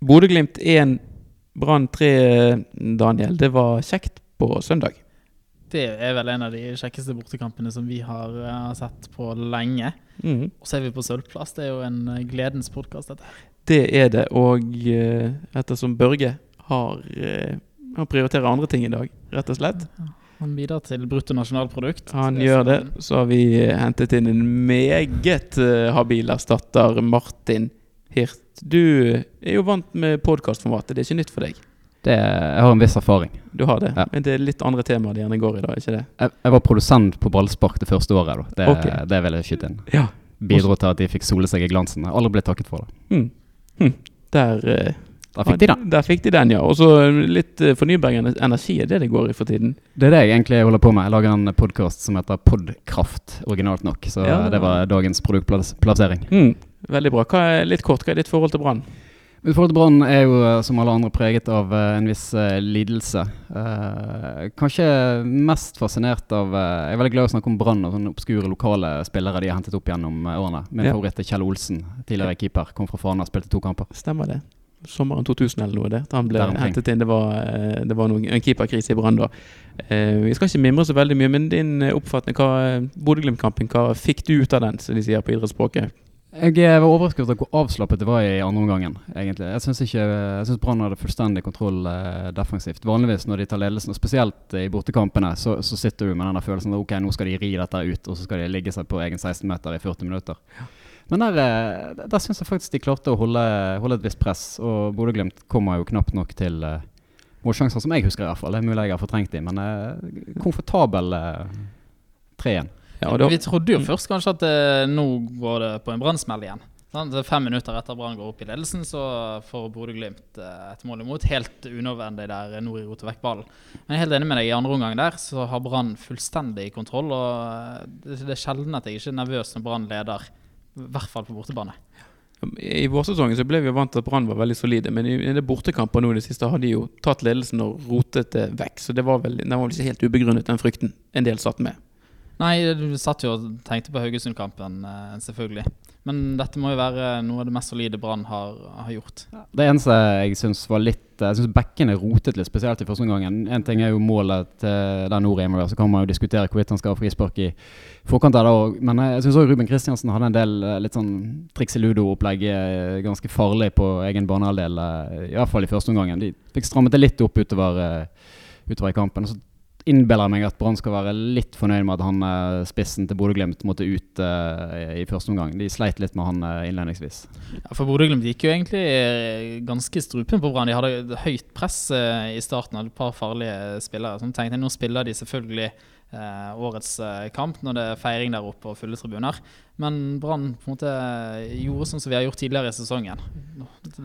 Bodø-Glimt 1, Brann 3, Daniel. Det var kjekt på søndag. Det er vel en av de kjekkeste bortekampene som vi har uh, sett på lenge. Mm. Og så er vi på sølvplass. Det er jo en uh, gledens podkast, dette. Det er det. Og uh, ettersom Børge har Han prioriterer andre ting i dag, rett og slett. Han bidrar til bruttonasjonalprodukt. Han gjør det. Så har vi hentet inn en meget habil erstatter, Martin Hirt. Du er jo vant med podkastformatet, det er ikke nytt for deg? Det, jeg har en viss erfaring. Du har det? Ja. Men det er litt andre temaer det gjerne går i da, ikke det? Jeg, jeg var produsent på ballspark det første året. Da. Det, okay. det vil jeg skyte inn. Ja. Bidro til at de fikk sole seg i glansen. Jeg har aldri blitt takket for det. Mm. Mm. Der, eh, Da fikk de den. Der fikk de den, ja. Og så litt eh, fornybar energi er det det går i for tiden. Det er det jeg egentlig holder på med. Jeg lager en podkast som heter Podkraft, originalt nok. Så Ja. det var dagens produktplassering. Mm. Veldig bra. Er, litt kort, hva er ditt forhold til Brann? Mitt forhold til Brann er jo eh, som alle andre preget av eh, en viss eh, lidelse. Eh, kanskje mest fascinert av Jeg er veldig glad i å snakke om Brann og sånne obskure lokale spillere de har hentet opp gjennom årene. Min Ja. favoritt er Kjell Olsen, tidligere keeper. Kom fra Fana, spilte to kamper. Stemmer det? Sommeren 2000 eller noe det han ble Der hentet inn. Det var, det var noen, en keeperkrise i Brann da. Eh, vi skal ikke mimre så veldig mye, men din oppfatning hva Bodø-Glimt-kampen, hva fikk du ut av den, som de sier på idrettsspråket? Jeg eh, var overrasket over hvor avslappet det var i andre omgangen. egentlig. Jeg syns ikke, synes Brann hadde fullstendig kontroll eh, defensivt. Vanligvis når de tar ledelsen, og spesielt i bortekampene, så, så sitter du med den følelsen at ok, nå skal de ri dette ut, og så skal de ligge seg på egen 16-meter i 40 minutter. Men der, eh, der, syns jeg faktisk de klarte å holde, holde et visst press, og Bodø-Glimt kommer jo knapt nok til eh, målsjanser, som jeg husker i hvert fall. Det er mulig jeg har fortrengt dem, men eh, komfortabel eh, 3-1. Ja, da, Vi trodde jo Mm. først kanskje at eh, nå går det på en brannsmell igjen. Sant? Fem minutter etter Brann går opp i ledelsen, så får Bodø-Glimt eh, et mål imot. Helt unødvendig der Nori roter vekk ballen. Men jeg er helt enig med deg, i andre omgang der så har Brann fullstendig kontroll. Og eh, det, det er sjelden at jeg ikke er nervøs når Brann leder, i hvert fall på bortebane. I vårsesongen så ble vi vant til at Brann var veldig solide, men i, i det bortekamper nå i det siste har de jo tatt ledelsen og rotet det vekk. Så det var vel, den var vel ikke helt ubegrunnet, den frykten en del satt med. Nei, du satt jo og tenkte på Haugesund-kampen, eh, selvfølgelig. Men dette må jo være noe av det mest solide Brann har, har gjort. Det eneste jeg syns var litt Jeg syns bekkene rotet litt, spesielt i første omgang. En ting er jo målet til den Norheimer, så kan man jo diskutere hvorvidt han skal ha frispark i forkant av. Men jeg syns òg Ruben Kristiansen hadde en del eh, litt sånn triks i ludo-opplegg. eh, Ganske farlig på egen banehalvdel, iallfall i første omgang. De fikk strammet det litt opp utover, eh, utover i kampen. Så innbiller meg at Brann skal være litt fornøyd med at han eh, spissen til Bodø-Glimt måtte ut uh, i første omgang. De sleit litt med han uh, innledningsvis. Ja, for Bodø-Glimt gikk jo egentlig ganske strupen på Brann. De hadde høyt press uh, i starten, hadde et par farlige spillere. Så tenkte jeg, Nå spiller de selvfølgelig årets kamp når det er feiring der oppe og fulle tribuner. Men Brann gjorde sånn som vi har gjort tidligere i sesongen.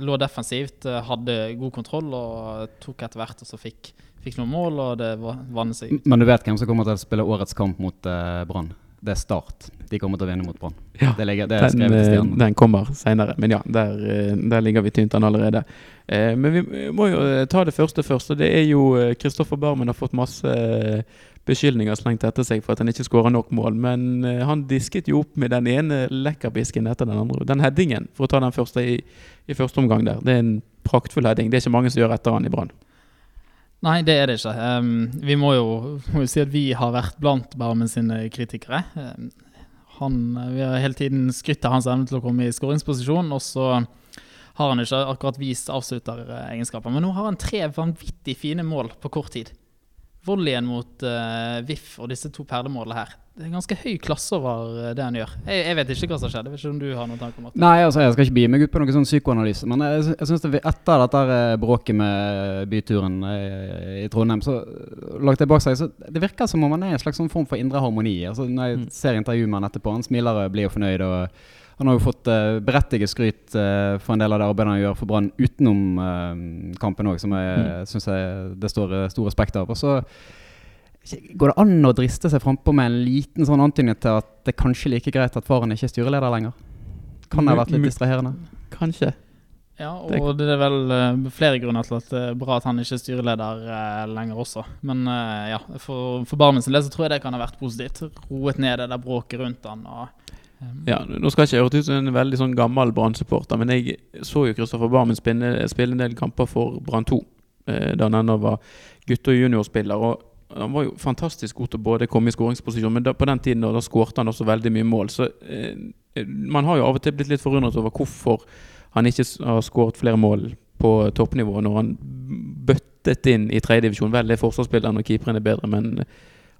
Lå defensivt, hadde god kontroll og tok etter hvert og så fikk, fikk noen mål, og det va- vannet seg ut. Men du vet hvem som kommer til å spille årets kamp mot uh, Brann? Det er Start. De kommer til å vinne mot Brann. Ja, Det, ligger- det Den, eh, den kommer seinere, men ja, der, eh, der ligger vi tynt an allerede. Eh, Men vi må jo ta det første først, og det er jo Kristoffer Barmen har fått masse beskyldninger slengt etter seg for at han ikke skårer nok mål, men han disket jo opp med den ene lekkerbisken etter den andre. Den headingen, for å ta den første i, i første omgang der, det er en praktfull heading. Det er ikke mange som gjør etter han i Brann. Nei, det er det ikke. Um, vi må jo, må jo si at vi har vært blant Barmen sine kritikere. Um, han, vi har hele tiden skrytt av hans evne til å komme i skåringsposisjon, og så har han ikke akkurat vist avslutteregenskaper. Men nå har han tre vanvittig fine mål på kort tid. Volleyen mot uh, VIF og disse to perlemålene her. Det er ganske høy klasse over eh, det han gjør. Jeg, jeg vet ikke hva som skjedde. Jeg vet ikke om du har noen tanker om det? Nei, altså jeg skal ikke bi meg ut på noen sånn psykoanalyse, men jeg, jeg synes det etter dette eh, bråket med byturen eh, i Trondheim, så lagt det bak seg, så det virker som om han er en slags sånn form for indre harmoni. Altså Når jeg Mm. ser intervjuet med han etterpå, han smiler og blir jo fornøyd. og han har jo fått uh, berettiget skryt eh, for en del av det arbeidet han gjør for Brann utenom eh, kampen òg, som jeg Mm. synes det står eh, stor respekt av. Og så Går det an å driste seg frampå med en liten sånn antydning til at det er kanskje like greit at faren ikke er styreleder lenger? Kan det ha vært litt distraherende? Kanskje. Ja, og det er vel eh, flere grunner til at det er bra at han ikke er styreleder eh, lenger også. Men eh, ja, for, for Barmen sin del så tror jeg det kan ha vært positivt. Roet ned det der bråket rundt han og Ja, Nå skal ikke jeg høres ut som en veldig sånn gammel Brann-supporter, men jeg så jo Kristoffer Barmen spille, spille en del kamper for Brann 2 eh, da han ennå var gutte- og juniorspiller. og Han var jo fantastisk god til både komme i skåringsposisjon, men da, på den tiden da, skårte han også veldig mye mål. Så eh, man har jo av og til blitt litt forundret over hvorfor han ikke har skåret flere mål på toppnivå når han bøttet inn i tredjedivisjon. Vel, det er forsvarsspilleren og keeperen er bedre, men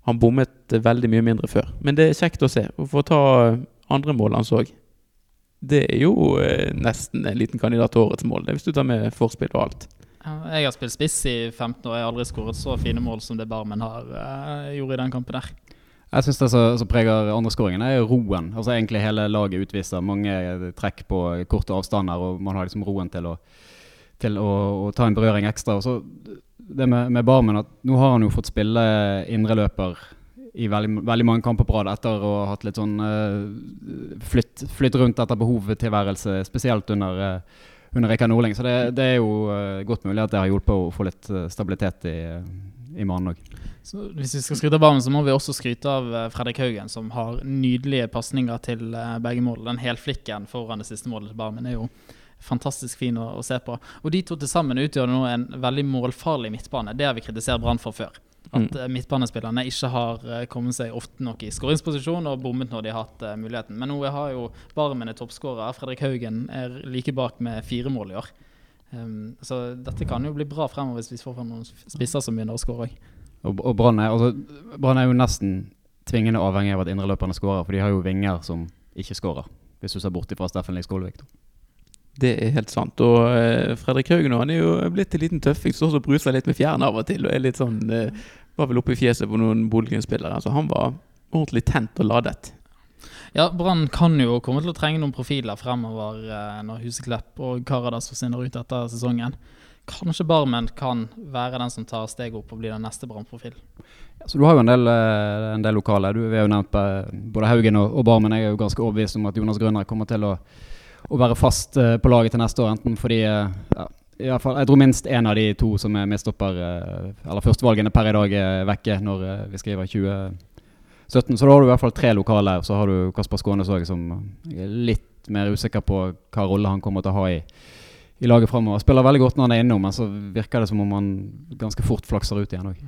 han bommet veldig mye mindre før. Men det er kjekt å se. For å ta andre mål han så, det er jo eh, nesten en liten kandidat til årets mål. Det er hvis du tar med forspill og alt. jeg har spilt spiss i 15 år, jeg har aldri skåret så fine mål som det Barmen har eh, gjorde i den kampen der. Jeg syns det som som preger andreskåringen, er roen. Altså Egentlig hele laget utviser mange trekk på korte avstander, og man har liksom roen til å, til å, å ta en berøring ekstra. Og så det med, med Barmen at nå har han jo fått spille indreløper i veldig, veldig mange kamper på rad etter å ha hatt litt sånn uh, flytt, flytt rundt etter behovtilværelse, spesielt under uh, under Rikard Norling. Så det, det er jo uh, godt mulig at det har hjulpet å få litt stabilitet i, i mannen òg. Hvis vi skal skryte av Barmen, så må vi også skryte av Fredrik Haugen, som har nydelige pasninger til begge mål. Den helflikken foran det siste målet til Barmen er jo fantastisk fin å, å se på. Og de to til sammen utgjør nå en veldig målfarlig midtbane. Det har vi kritisert Brann for før. At mm. midtbanespillerne ikke har eh, kommet seg ofte nok i skåringsposisjon og bommet når de har hatt eh, muligheten. Men nå har jo Barmen er toppskårer. Fredrik Haugen er like bak med fire mål i år. Um, så dette kan jo bli bra fremover hvis vi får frem noen spisser som begynner å skåre òg. Og, og Brann er, altså, er jo nesten tvingende avhengig av at indreløperne skårer, for de har jo vinger som ikke skårer. Hvis du ser bort ifra Steffen Lie Skålevik. Det er helt sant. Og eh, Fredrik Haugen han er jo blitt en liten tøffing som også bruser litt med fjærene av og til. Og er litt sånn eh, Var vel oppe i fjeset på noen Bodø-Glimt-spillere. Så han var ordentlig tent og ladet. Ja, Brann kan jo komme til å trenge noen profiler fremover eh, når Huseklepp og Karadas forsvinner ut etter sesongen. Kanskje Barmen kan være den som tar steget opp og blir den neste Brann-profil. Ja, så du har jo en del, en del lokale. Du, vi har jo nevnt både Haugen og, og Barmen. Jeg er jo ganske overbevist om at Jonas Grønner kommer til å, å være fast eh, på laget til neste år. Enten fordi eh, ja, fall, Jeg tror minst én av de to som er midtstopper, eh, eller førstevalgene per i dag, er vekke når vi skriver 2017. Så da har du i hvert fall tre lokale. Så har du Kasper Skånes òg, som er litt mer usikker på hva rolle han kommer til å ha i, i laget framover. Spiller veldig godt når han er innom, men så virker det som om han ganske fort flakser ut igjen òg.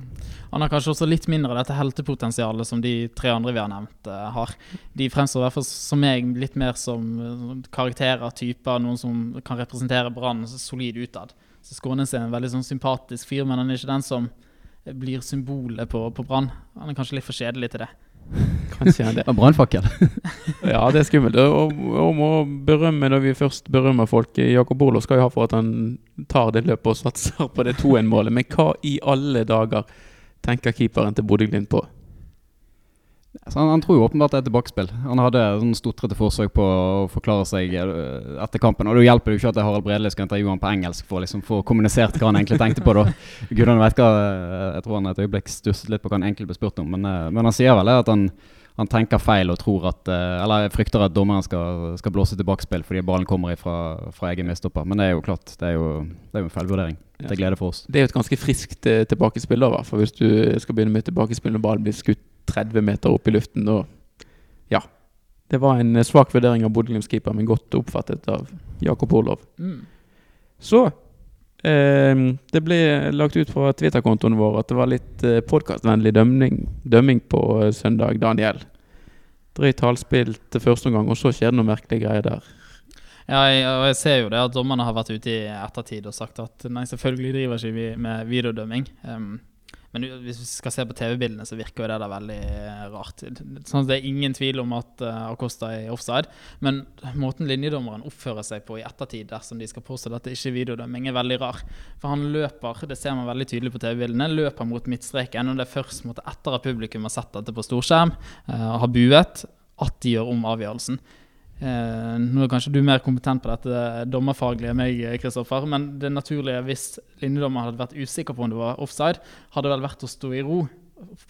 Han har kanskje også litt mindre dette heltepotensialet som de tre andre vi har nevnt, uh, har. De fremstår i hvert fall som meg litt mer som eh, karakterer, typer, noen som kan representere Brann solid utad. Så Skånes er en veldig sånn sympatisk fyr, men han er ikke den som blir symbolet på, på Brann. Han er kanskje litt for kjedelig til det. Kanskje han det. Og Brannfakkel. Ja, det er skummelt. Og, og må berømme når vi først berømmer folk. Jakob Olo skal jo ha for at han tar det løpet og satser på det 2-1-målet. Men hva i alle dager tenker keeperen til Bodø-Glimt på? Så han, han tror jo åpenbart det er tilbakespill. Han hadde sånn stotrete forsøk på å forklare seg eh, etter kampen. Og da hjelper det jo ikke at det er Harald Bredli skal intervjue han på engelsk for liksom få kommunisert hva han egentlig tenkte på. da. Gudene vet hva eh, Jeg tror han et øyeblikk stusset litt på hva han egentlig ble spurt om. Men, eh, men han sier vel at han, han tenker feil og tror at Eller frykter at dommeren skal, skal blåse tilbakespill fordi ballen kommer fra, fra egen midstopper. Men det er jo klart, det er jo, det er jo en feilvurdering. Til glede for oss. Det er jo et ganske friskt tilbakespill, da, for hvis du skal begynne med tilbakespill når ballen blir skutt 30 meter opp i luften. Og ja. Det var en eh, svak vurdering av Bodø-Glimts keeper, men godt oppfattet av Jakob Orlov. Mm. Så eh, Det ble lagt ut fra Twitter-kontoen vår at det var litt eh, podkastvennlig dømming, dømming på søndag, Daniel. Drøyt til første omgang, og så skjer det noen merkelige greier der. Ja, jeg, og jeg ser jo det at dommerne har vært ute i ettertid og sagt at nei, selvfølgelig driver ikke vi med videodømming. Um, men hvis vi skal se på TV-bildene, så virker jo det da veldig rart. Sånn at Det er ingen tvil om at uh, Acosta er offside, men måten linjedommeren oppfører seg på i ettertid, dersom de skal påstå at det ikke er videodømming, er veldig rar. For han løper, det ser man veldig tydelig på TV-bildene, løper mot midtstreken, og det er først etter at publikum har sett dette på storskjerm og har buet, at de gjør om avgjørelsen. Eh, nå er kanskje du mer kompetent på dette dommerfaglige enn meg, Kristoffer. Men det naturlige hvis linjedommer hadde vært usikker på om det var offside, hadde vel vært å stå i ro,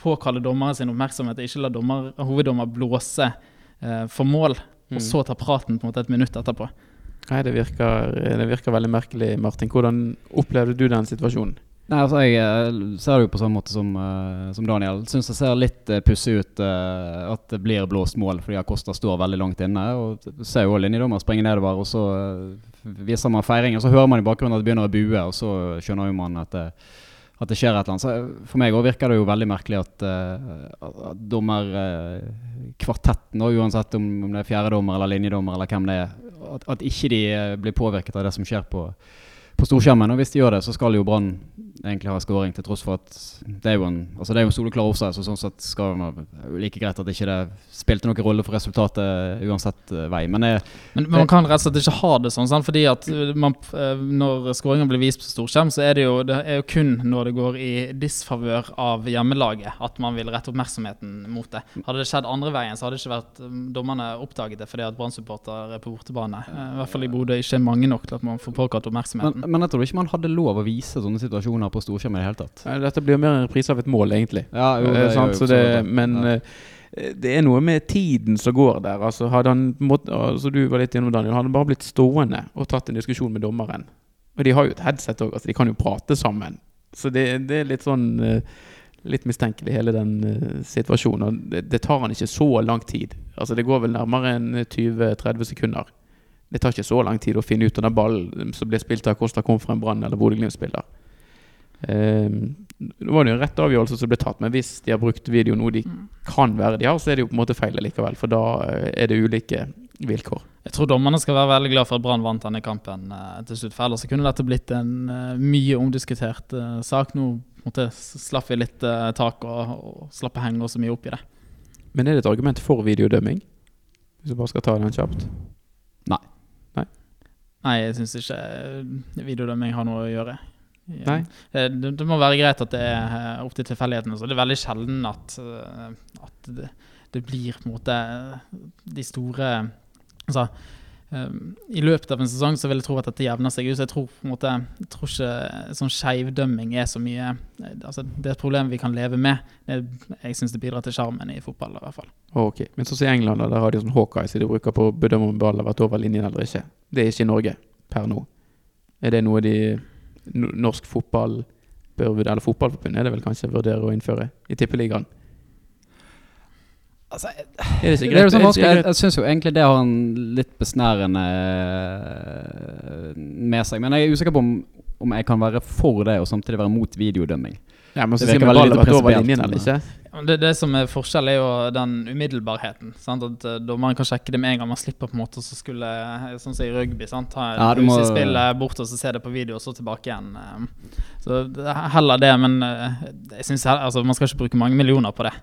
påkalle dommeren sin oppmerksomhet ikke la dommer, hoveddommer blåse eh, for mål, Mm. og så ta praten på en måte et minutt etterpå. Nei, det virker, det virker veldig merkelig, Martin. Hvordan opplevde du den situasjonen? Nei, altså Jeg eh, ser det jo på samme måte som, eh, som Daniel. Syns det ser litt uh, pussig ut at det blir blåst mål fordi Acosta står veldig langt inne. Og ser jo linjedommer springe nedover, og så viser man feiring. Og så hører man i bakgrunnen at det begynner å bue, og så skjønner jo man at det, at det skjer et eller annet. Så For meg også virker det jo veldig merkelig at, at dommerkvartetten, uh, uansett om, om det er fjerdedommer eller linjedommer eller hvem det er, at, at ikke de blir påvirket av det som skjer på, på storskjermen. Og hvis de gjør det, så skal jo Brann egentlig har skåring, til tross for at det er jo en altså det er jo en soleklar offside, så sånn sett skal man like greit at ikke det spilte noen rolle for resultatet uansett uh, vei. Men, jeg, Men man kan rett og slett ikke ha det sånn, sant? fordi at man, eh, når skåringen blir vist på storskjerm, så er det jo, det er jo kun når det går i disfavør av hjemmelaget at man vil rette oppmerksomheten mot det. Hadde det skjedd andre veien, så hadde det ikke vært dommerne oppdaget det fordi at Brann-supporter er på bortebane. Eh, I hvert fall i Bodø ikke mange nok til at man får påkalt men, oppmerksomheten. men jeg tror ikke man hadde lov å vise sånne situasjoner på storskjerm i det hele tatt. Dette blir jo mer en reprise av et mål, egentlig. Ja, jo, Eh, det, sant? jo Så det, men Ja. eh, det er noe med tiden som går der. Altså, hadde han måtte, altså, du var litt innom Daniel, hadde han bare blitt stående og tatt en diskusjon med dommeren. Og de har jo et headset òg, altså, de kan jo prate sammen. Så det, det er litt sånn eh, Litt mistenkelig, hele den eh, situasjonen. Det, det tar han ikke så lang tid. Altså Det går vel nærmere enn 20-30 sekunder. Det tar ikke så lang tid å finne ut om den ballen som blir spilt av Costa en Brann- eller Bodø-Glimt-spiller. Um, nå var det jo en rett avgjørelse som ble tatt, men hvis de har brukt video noe de kan være de har, så er det jo på en måte feil likevel. For da eh, er det ulike vilkår. Jeg tror dommerne skal være veldig glad for at Brann vant denne kampen eh, til slutt. For ellers så kunne dette blitt en eh, mye omdiskutert sak. Nå måtte, slapp vi litt tak og, og slapp å henge oss så mye opp i det. Men er det et argument for videodømming? Hvis du bare skal ta den kjapt. Nei, Nei, jeg syns ikke videodømming har noe å gjøre. Nei. Eh, Det, det må være greit at det er eh, opp til tilfeldighetene. Det er veldig sjelden at, eh, at det, det blir på en måte de store Altså I løpet av en sesong så vil jeg tro at dette jevner seg ut. Så jeg tror på en måte Jeg tror ikke sånn skeivdømming er så mye Altså Det er et problem vi kan leve med. Jeg, jeg syns det bidrar til sjarmen i fotball, i hvert fall. Ok, Men sånn som i England, der har de sånn Hawkeye som de bruker på å bedømme om ballen har vært over linjen eller ikke. Det er ikke i Norge per nå. Er det noe de norsk fotball bør vurdere, eller Fotballforbundet er det vel kanskje vurdere å innføre i Tippeligaen? Altså, jeg, Er det sikkert det er sånn vanskelig. Jeg, jeg syns jo egentlig det har en litt besnærende eh, med seg. Men jeg er usikker på om, om jeg kan være for det og samtidig være mot videodømming. Ja, men så det sier man vært over linjen eller ikke? Det, det som er forskjell, er jo den umiddelbarheten. Sant? At eh, Dommeren kan sjekke det med en gang man slipper på en måte, og så skulle eh, Sånn som i rugby. Sant? Ta en Ja, du må- spillet bort og så se det på video, og så tilbake igjen. eh. Så det er heller det, men eh, jeg synes, altså, man skal ikke bruke mange millioner på det.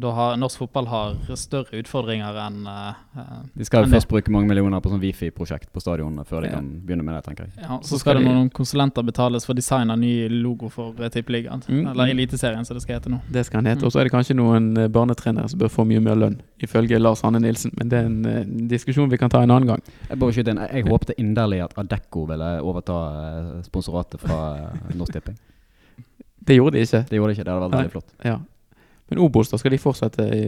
Da har Norsk fotball har større utfordringer enn eh, eh, De skal jo først bruke mange millioner på sånn wifi-prosjekt på stadionene før de Ja. kan begynne med det, tenker jeg. ja, Så Så skal det skal de- noen konsulenter betales for design av ny logo for eh, Tippeligaen. Mm. Eller Eliteserien, som det skal hete nå. Det skal han hete. Mm. Og så er det kanskje noen barnetrenere som bør få mye mer lønn, ifølge Lars Hanne Nilsen. Men det er en uh, diskusjon vi kan ta en annen gang. Jeg bare skyter inn, jeg, jeg håpte inderlig at Adecco ville overta sponsoratet fra Norsk Tipping. Det gjorde de ikke. Det gjorde de ikke, det hadde vært veldig flott. Ja. Men Obos, da skal de fortsette i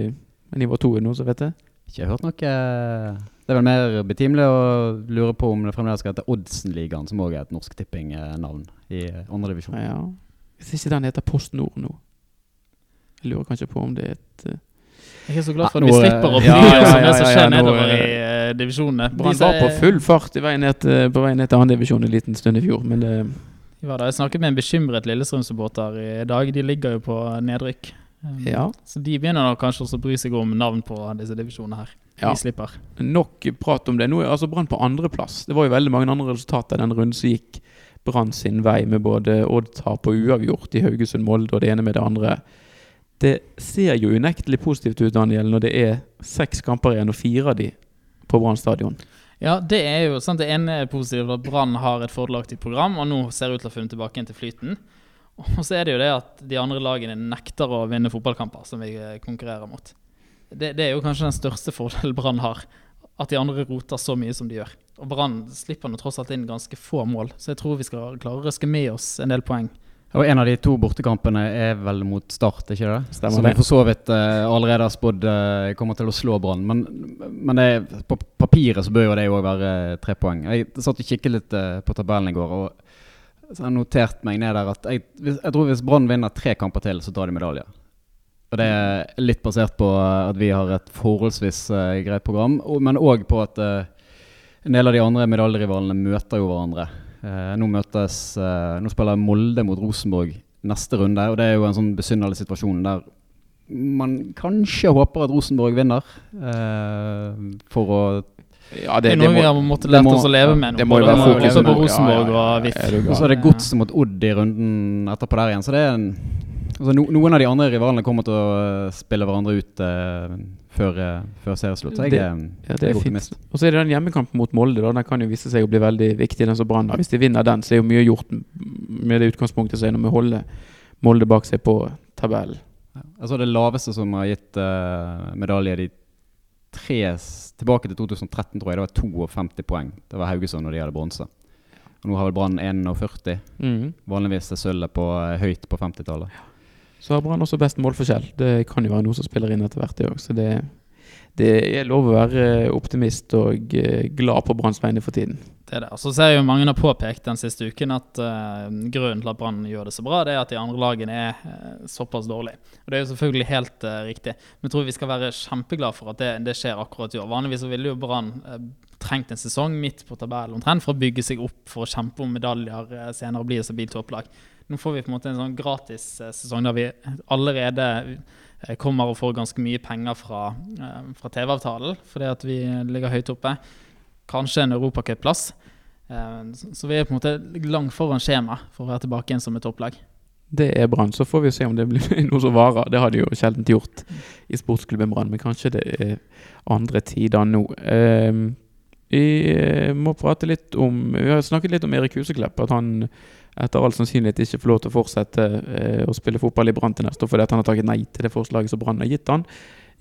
nivå 2 nå, så vet jeg. Ikke hørt noe eh, Det er vel mer betimelig å lure på om det fremdeles skal hete Oddsenligaen, som òg er et Norsk Tipping-navn i eh, andredivisjon. Ja. Hvis ikke den heter Post Nord nå. Jeg lurer kanskje på om det er et eh, Jeg er så glad for Ja, at vi slipper å bry ja, oss ja, om det ja, som ja, skjer nedover i uh, divisjonene. Brann De var på full fart i vei ned til, på vei ned til andredivisjon en liten stund i fjor, men det ja, da. Jeg snakket med en bekymret Lillestrøm-supporter i dag. De ligger jo på nedrykk. Um, Ja. Så de begynner kanskje også å bry seg om navn på disse divisjonene her. Ja. Vi slipper. Nok prat om det. Nå er altså Brann på andreplass. Det var jo veldig mange andre resultater den runden som gikk Brann sin vei, med både Odd-tap og uavgjort i Haugesund-Molde og det ene med det andre. Det ser jo unektelig positivt ut, Daniel, når det er seks kamper igjen og fire av de på Brann stadion. Ja, det er jo sant. Det ene er positivt at Brann har et fordelaktig program, og nå ser det ut til å ha funnet tilbake igjen til flyten. Og så er det jo det at de andre lagene nekter å vinne fotballkamper som vi eh, konkurrerer mot. Det, det er jo kanskje den største fordelen Brann har. At de andre roter så mye som de gjør. Og Brann slipper nå tross alt inn ganske få mål, så jeg tror vi skal klare å røske med oss en del poeng. Og En av de to bortekampene er vel mot Start, ikke det? Stemmer Som vi for så vidt uh, allerede har spådd uh, kommer til å slå Brann. Men, men det, er- på papiret så bør jo det òg være tre poeng. Jeg satt og kikket litt uh, på tabellen i går. og så jeg har notert meg ned der at jeg, jeg tror hvis Brann vinner tre kamper til, så tar de medalje. Og det er litt basert på at vi har et forholdsvis uh, greit program, og, men òg på at uh, en del av de andre medaljerivalene møter jo hverandre. Uh, nå møtes Nå spiller Molde mot Rosenborg neste runde, og det er jo en sånn besynderlig situasjon der man kanskje håper at Rosenborg vinner for å ja, det, det, er noe må, vi har måttet lært oss å leve med. Det må jo være fokus på Rosenborg ja, ja, og VIF. Og så er det Godset mot Odd i runden etterpå der igjen. Så det er en altså no, Noen av de andre rivalene kommer til å uh, spille hverandre ut uh, før, uh, før serieslutt. Så jeg, det, ja, det er, er fint. Og så er det den hjemmekampen mot Molde. Da. Den kan jo vise seg å bli veldig viktig. den som Brann Hvis de vinner den, så er jo mye gjort med det utgangspunktet som er når vi holder Molde bak seg på tabellen. Ja. Altså det laveste som har gitt uh, medalje de tre tilbake til 2013, tror jeg, det var 52 poeng. Det var Haugesund når de hadde bronse. Og nå har vel Brann 41. Mm. Vanligvis er sølvet på, eh, høyt på 50-tallet. Ja. Så har Brann også best målforskjell. Det kan jo være noe som spiller inn etter hvert, det òg. Så det, det, er lov å være optimist og eh, glad på Branns vegne for tiden. Det er det. Så ser jo mange har påpekt den siste uken at uh, grunnen til at Brann gjør det så bra, det er at de andre lagene er uh, såpass dårlige. Og Det er jo selvfølgelig helt uh, riktig. Men jeg tror vi skal være kjempeglade for at det, det skjer akkurat i år. Vanligvis ville jo Brann trengt en sesong midt på tabellen omtrent for å bygge seg opp for å kjempe om medaljer senere og bli et stabilt topplag. Nå får vi på en måte en sånn gratis sesong der vi allerede kommer og får ganske mye penger fra, fra TV-avtalen fordi at vi ligger høyt oppe kanskje en europacupplass. Eh, så vi er på en måte langt foran skjema for å være tilbake igjen som et topplag. Det er Brann. Så får vi se om det blir noe som varer. Det har de jo sjelden gjort i sportsklubben Brann, men kanskje det er andre tider nå. Eh, vi må prate litt om Vi har snakket litt om Erik Huseklepp. At han etter all sannsynlighet ikke får lov til å fortsette eh, å spille fotball i Brann til neste år fordi han har takket nei til det forslaget som Brann har gitt han.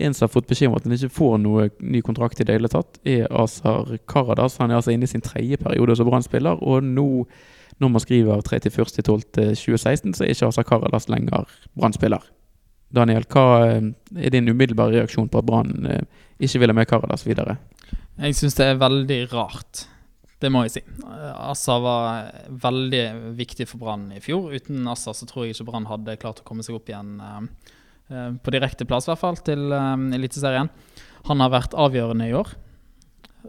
En som har fått beskjed om at han ikke får noe ny kontrakt i det hele tatt, er Azar Karadas. Han er altså inne i sin tredje periode som Brann-spiller, og nå når man skriver 31.12.2016, så er ikke Azar Karadas lenger Brann-spiller. Daniel, hva eh, er din umiddelbare reaksjon på at Brann eh, ikke vil ha med Karadas videre? Jeg syns det er veldig rart. Det må jeg si. Assa var veldig viktig for Brann i fjor. Uten Assa så tror jeg ikke Brann hadde klart å komme seg opp igjen eh, Eh, på direkte plass, i hvert fall, til um, Eliteserien. Han har vært avgjørende i år.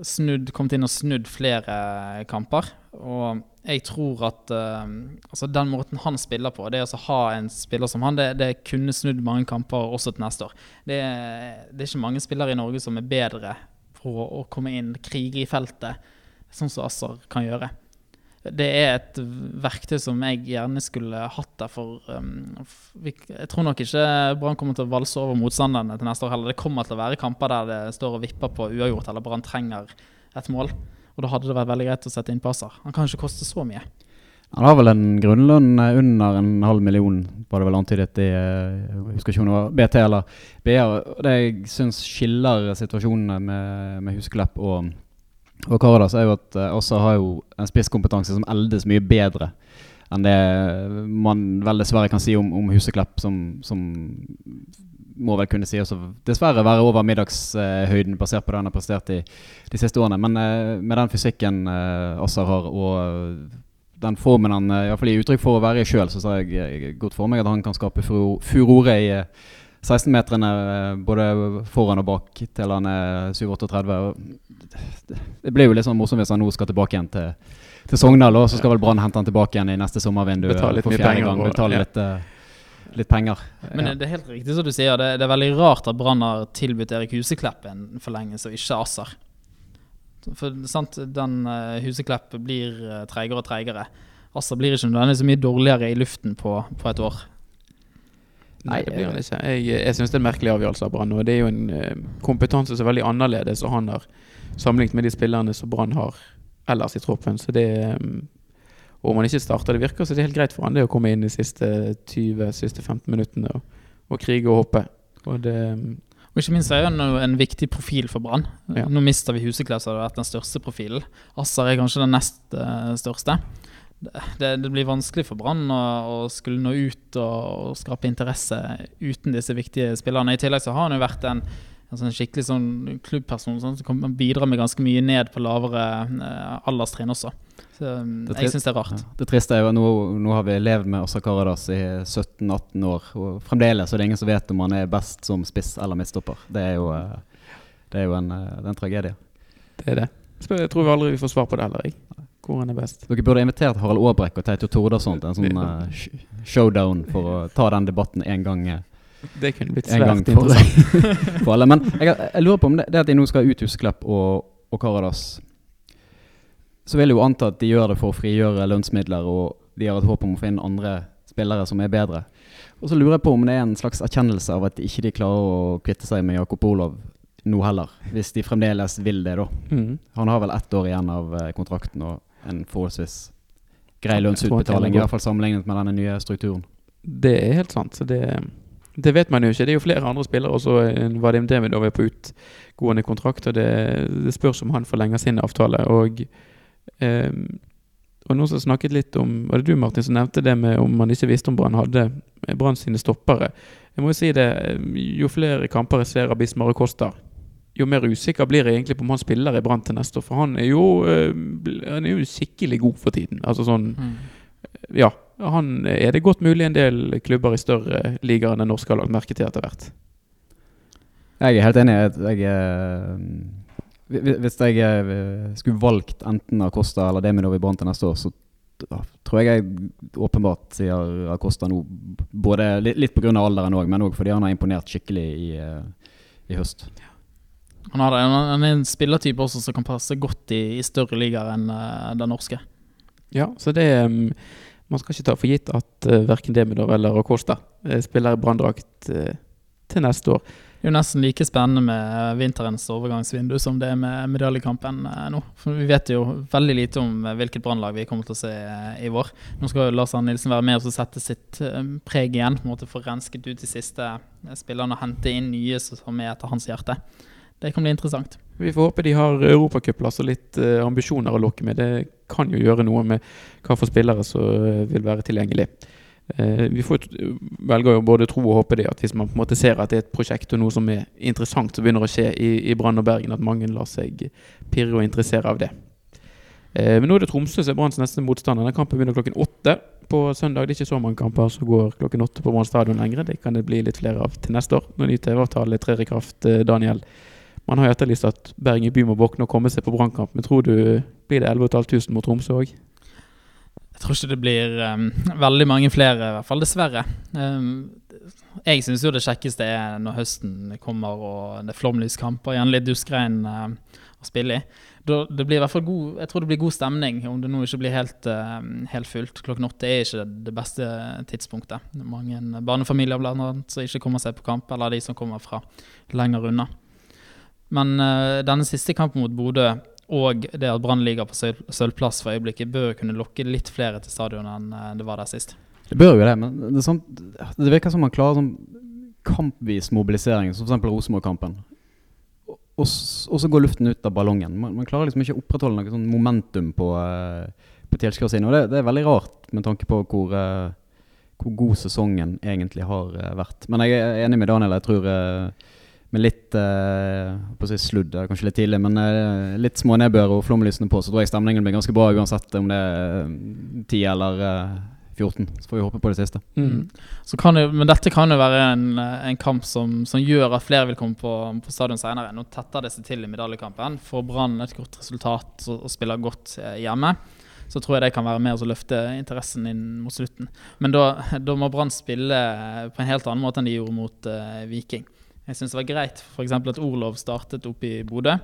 Snudd, kommet inn og snudd flere kamper. Og jeg tror at altså den måten han spiller på, det å ha en spiller som han, det, det kunne snudd mange kamper også til neste år. Det, det, er ikke mange spillere i Norge som er bedre på å komme inn, krige i feltet, sånn som Assar kan gjøre det er et verktøy som jeg gjerne skulle hatt der for um, Jeg tror nok ikke Brann kommer til å valse over motstanderne til neste år heller. Det kommer til å være kamper der det står og vipper på uavgjort, eller Brann trenger et mål. Og da hadde det vært veldig greit å sette inn passer. Han kan ikke koste så mye. Han har vel en grunnlønn under en halv million, var det vel antydet i eh, jeg husker ikke om det var BT eller BA. Det jeg syns skiller situasjonene med, med Husklepp og og Karadas er jo at Assa har jo en spisskompetanse som eldes mye bedre enn det man vel dessverre kan si om, om Huseklepp, som, som, må vel kunne si også dessverre være over middagshøyden, basert på det han har prestert i de siste årene. Men med den fysikken uh, Assar har, og den formen han uh, iallfall gir uttrykk for å være i sjøl, så ser jeg godt for meg at han kan skape furore i 16-meterne både foran og bak til han er 7-38 det blir jo litt sånn morsomt hvis han nå skal tilbake igjen til, til Sogndal, og så skal vel Brann hente han tilbake igjen i neste sommervindu. Betale litt mye penger. Gang, betale litt, litt, penger. Men ja. det er helt riktig som du sier, det, det er veldig rart at Brann har tilbudt Erik Huseklepp en forlengelse, og ikke Asser. For sant, den uh, Huseklepp blir uh, treigere og treigere. Altså blir ikke nødvendigvis så mye dårligere i luften på, på et år. Nei, det blir han ikke. Jeg, jeg syns det er en merkelig avgjørelse av Brann. Og det er jo en uh, kompetanse som er veldig annerledes, og han har sammenlignet med de spillerne som Brann har ellers i troppen. Så det um, Om han ikke starter, det virker så det er helt greit for han det å komme inn de siste 20, siste 15 minuttene og, og krige og hoppe. Og det og ikke minst er han en viktig profil for Brann. Ja. Nå mister vi Huseklepp, som har vært den største profilen. Asser er kanskje den nest uh, største. Det, det, blir vanskelig for Brann å, å, skulle nå ut og, og, skape interesse uten disse viktige spillerne. I tillegg så har han jo vært en en sånn skikkelig sånn klubbperson sånn, som kan bidra med ganske mye ned på lavere eh, alderstrinn også. Um, Det jeg trist. syns det er rart. Ja. Det triste er jo at nå, nå har vi levd med Oscar Karadas i 17-18 år, og fremdeles er det ingen som vet om han er best som spiss eller midtstopper. Det er jo, eh, det er jo en, eh, det er en tragedie. Det er det. Jeg tror vi aldri vi får svar på det heller, jeg. Hvor han er best. Dere burde invitert Harald Aabrekk og Teito Tordasson til en sånn uh, showdown for å ta den debatten en gang. Det kunne blitt svært interessant. for alle. Men jeg, jeg lurer på om det, det at de nå skal ut Huseklepp og, og Karadas Så vil jeg jo anta at de gjør det for å frigjøre lønnsmidler, og de har et håp om å finne andre spillere som er bedre. Og så lurer jeg på om det er en slags erkjennelse av at de ikke de klarer å kvitte seg med Jakob Olov nå heller, hvis de fremdeles vil det, da. Mm. Han har vel ett år igjen av eh, kontrakten og en forholdsvis grei lønnsutbetaling, i hvert fall sammenlignet med denne nye strukturen. Det er helt sant. Så det, det vet man jo ikke. Det er jo flere andre spillere også. enn Vadim Demidov er på utgående kontrakt, og det, det spørs om han forlenger sin avtale. Og, eh, og noen som snakket litt om Var det du, Martin, som nevnte det med om man ikke visste om Brann hadde Brann sine stoppere? Jeg må jo si det, eh, jo flere kamper jeg ser av Bismar og Costa, jo mer usikker blir jeg egentlig på om han spiller i Brann til neste år. For han er jo, eh, han er jo skikkelig god for tiden. Altså sånn Mm. ja, han er det godt mulig en del klubber i større ligaer enn den norske har lagt merke til etter hvert. Jeg er helt enig. Jeg, jeg, eh, hvi- hvis jeg eh, skulle valgt enten Acosta eller Demidov i Brann til neste år, så tror jeg jeg åpenbart sier Acosta nå. Både litt, pga. alderen òg, men òg fordi han har imponert skikkelig i, eh, i høst. Han, har han er en spillertype også som kan passe godt i, i større ligaer enn eh, den norske. Ja, så det um, Man skal ikke ta for gitt at uh, verken Demidov eller Acosta spiller Branndrakt uh, til neste år. Det er jo nesten like spennende med vinterens overgangsvindu som det er med medaljekampen eh, nå. For Vi vet jo veldig lite om eh, hvilket brannlag vi kommer til å se eh, i vår. Nå skal Lars Arne Nilsen være med og sette sitt eh, preg igjen. på en måte Få rensket ut de siste eh, spillerne og hente inn nye som er etter hans hjerte. Det kan bli interessant. Vi får håpe de har europacupplass og litt ambisjoner å lokke med. Det kan jo gjøre noe med hva for spillere som vil være tilgjengelig. Eh, vi får, velger jo både tro og håpe det at hvis man på en måte ser at det er et prosjekt og noe som er interessant som begynner å skje i, i Brann og Bergen, at mange lar seg pirre og interessere av det. Eh, men nå er det Tromsø som er Branns neste motstander. Den kampen begynner klokken åtte på søndag. Det er ikke så mange kamper som går klokken åtte på Brann stadion lenger. Det kan det bli litt flere av til neste år, når ny TV-avtale trer i kraft. eh, Daniel. Man har jo etterlyst at Bergen by må våkne og komme seg på Brannkamp, men tror du blir det 11 500 mot Tromsø òg? Tror ikke det blir um, veldig mange flere, i hvert fall dessverre. Um, jeg syns jo det kjekkeste er når høsten kommer og det er flomlyskamper, gjerne litt duskregn uh, å spille i. Da, det blir i hvert fall god, jeg tror det blir god stemning, om det nå ikke blir helt, uh, helt fullt. Klokken åtte er ikke det beste tidspunktet. Det er mange barnefamilier blant annet som ikke kommer seg på kamp, eller de som kommer fra lenger unna. Men uh, denne siste kampen mot Bodø og det at Brann ligger på sølvplass for øyeblikket, bør kunne lokke litt flere til stadion enn eh, det var der sist. Det bør jo det, men det, er sånn, det virker som man klarer sånn kampvis mobilisering, som f.eks. Rosenborg-kampen. Og, og så går luften ut av ballongen. Man, man klarer liksom ikke å opprettholde noe sånn momentum på, uh, på tilskuerne. Og det, det er veldig rart med tanke på hvor, eh, hvor god sesongen egentlig har vært. Men jeg er enig med Daniel. Jeg tror eh, med litt å si sludd, kanskje litt tidlig, men eh, litt smånedbør og flomlysene på, så tror jeg stemningen blir ganske bra uansett om det er eh, 10 eller eh, 14. Så får vi håpe på det siste. Mm. Det, men dette kan jo være en, eh, en kamp som, som gjør at flere vil komme på, på stadion senere. Nå tetter det seg til i medaljekampen. Får Brann et godt resultat og, og spiller godt eh, hjemme, så tror jeg det kan være med å løfte interessen inn mot slutten. Men da, da må Brann spille eh, på en helt annen måte enn de gjorde mot uh, Viking. Jeg syns det var greit f.eks. at Orlov startet oppe i Bodø.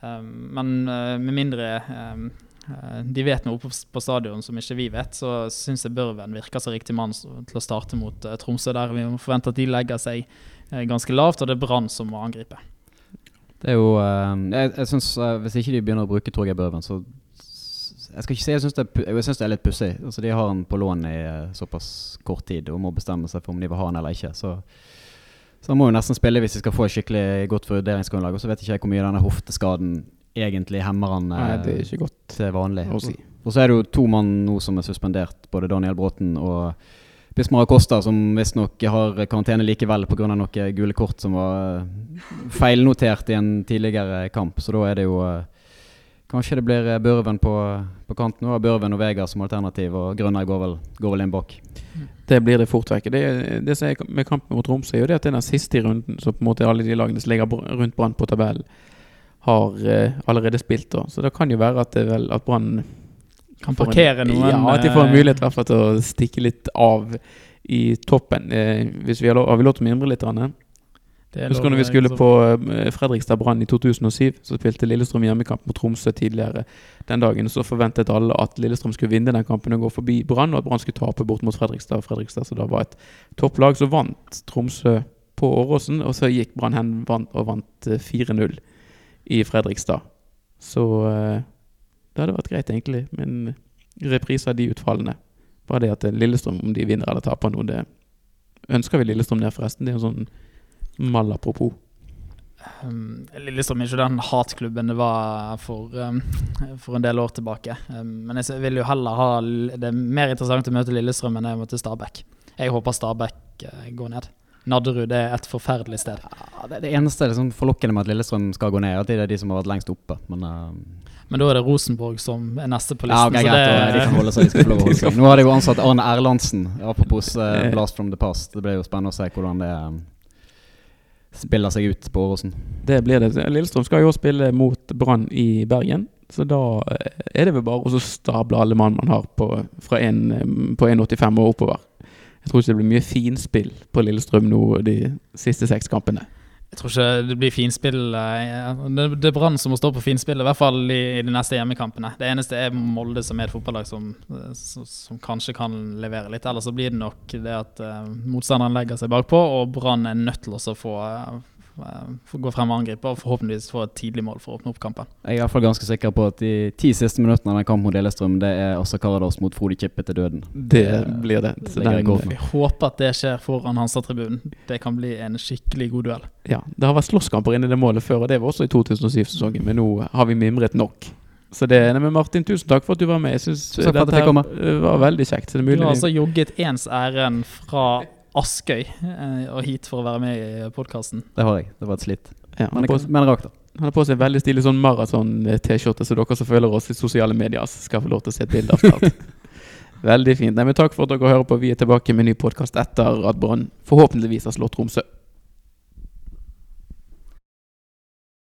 Um, men eh, med mindre um, eh, de vet noe på, stadion som ikke vi vet, så syns jeg Børven virker som riktig mann til å starte mot eh, Tromsø, der vi må forvente at de legger seg ganske lavt, og det er Brann som må angripe. Det er jo Jeg, jeg synes, Hvis ikke de begynner å bruke Torgeir Børven, så Jeg skal ikke si jeg syns det, det er litt pussig. Altså, de har han på lån i såpass kort tid og må bestemme seg for om de vil ha han eller ikke. Så, så han må jo nesten spille hvis de skal få et skikkelig godt vurderingsgrunnlag. Og så vet ikke jeg hvor mye denne hofteskaden egentlig hemmer han Nei, det er eh, ikke godt til vanlig. å si. Og så er det jo to mann nå som er suspendert. Både Daniel Bråten og Bismar Acosta, som visstnok har karantene likevel pga. noen gule kort som var eh, feilnotert i en tidligere kamp. Så da er det jo eh, Kanskje det blir eh, Børven på, på kanten. Nå har Børven og Vegard som alternativ, og Grønner går vel, går vel inn bak. Det blir det fort vekk. Det, det som er med kampen mot Tromsø, er jo det at det er den siste i runden så på en måte alle de lagene som ligger rundt Brann på tabellen, har uh, allerede spilt. Da. Så det kan jo være at, vel, at Brann Kan får en- parkere noen Ja, at de får en eh, mulighet hvert fall til å stikke litt av i toppen. Eh, hvis vi har, lov, har vi lov til å mimre litt? Anne? Er Husker du når vi eh, skulle på eh, Fredrikstad Brann i 2007, så spilte Lillestrøm hjemmekamp mot Tromsø tidligere den dagen. Så forventet alle at Lillestrøm skulle vinne den kampen og gå forbi Brann, og at Brann skulle tape bort mot Fredrikstad. Fredrikstad Så da var et topplag. Så vant Tromsø på Åråsen, og så gikk Brann hen og vant eh, 4-0 i Fredrikstad. Så eh, det hadde vært greit, egentlig, men reprise av de utfallene. Bare det at eh, Lillestrøm, om de vinner eller taper nå, det ønsker vi Lillestrøm ned, forresten. Det er jo sånn mal apropos. Um, Lillestrøm er ikke den hatklubben det var for, um, for en del år tilbake. Um, men jeg vil jo heller ha Det er mer interessant å møte Lillestrøm enn jeg måtte Stabæk. Jeg håper Stabæk uh, går ned. Nadderud er et forferdelig sted. Ja, det, det eneste liksom, forlokkende med at Lillestrøm skal gå ned, er at det er de som har vært lengst oppe. Men uh, Men da er det Rosenborg som er neste på ja, listen. Ja, så greit, det, de kan holde seg. De skal få lov å holde seg. Nå har de jo ansatt Arne Erlandsen, apropos uh, Blast from the past. Det blir jo spennende å se hvordan det eh, spiller seg ut på Åråsen. Det blir det. Lillestrøm skal jo spille mot Brann i Bergen. Så da eh, er det vel bare å stable alle mann man har på, fra en, eh, på 1,85 og oppover. Jeg tror ikke det blir mye finspill på Lillestrøm nå de siste seks kampene. Jeg tror ikke det blir finspill. eh, Det, er Brann som må stå på finspill, i hvert fall i, i de neste hjemmekampene. Det eneste er Molde, som er et fotballag som, eh, som, som kanskje kan levere litt. Ellers så blir det nok det at uh, motstanderen legger seg bakpå, og Brann er nødt til å eh, få gå frem og angripe, og forhåpentligvis få et tidlig mål for å åpne opp kampen. Jeg er i hvert fall ganske sikker på at de ti siste minuttene av den kampen mot Lillestrøm, det er Assa Karadas mot Frode Kippe til døden. Det blir det. det. Vi håper at det skjer foran Hansa-tribunen. Det kan bli en skikkelig god duell. ja, det har vært slåsskamper inni det målet før, og det var også i 2007-sesongen, men nå har vi mimret nok. Så det er men Martin, tusen takk for at du var med. Jeg syns dette her, eh, var veldig kjekt. Så det er Du har altså jogget ens ærend fra Askøy eh, og hit for å være med i podkasten. Det har jeg. Det var et slitt. ja, han, Men, på, men rakt, da. han har på seg veldig stilig sånn maraton-T-skjorte, så dere som følger oss i sosiale medier, skal få lov til å se et bilde av snart. Veldig fint. Nei, men Takk for at dere hører på. Vi er tilbake med en ny podkast etter at Brann forhåpentligvis har slått Tromsø.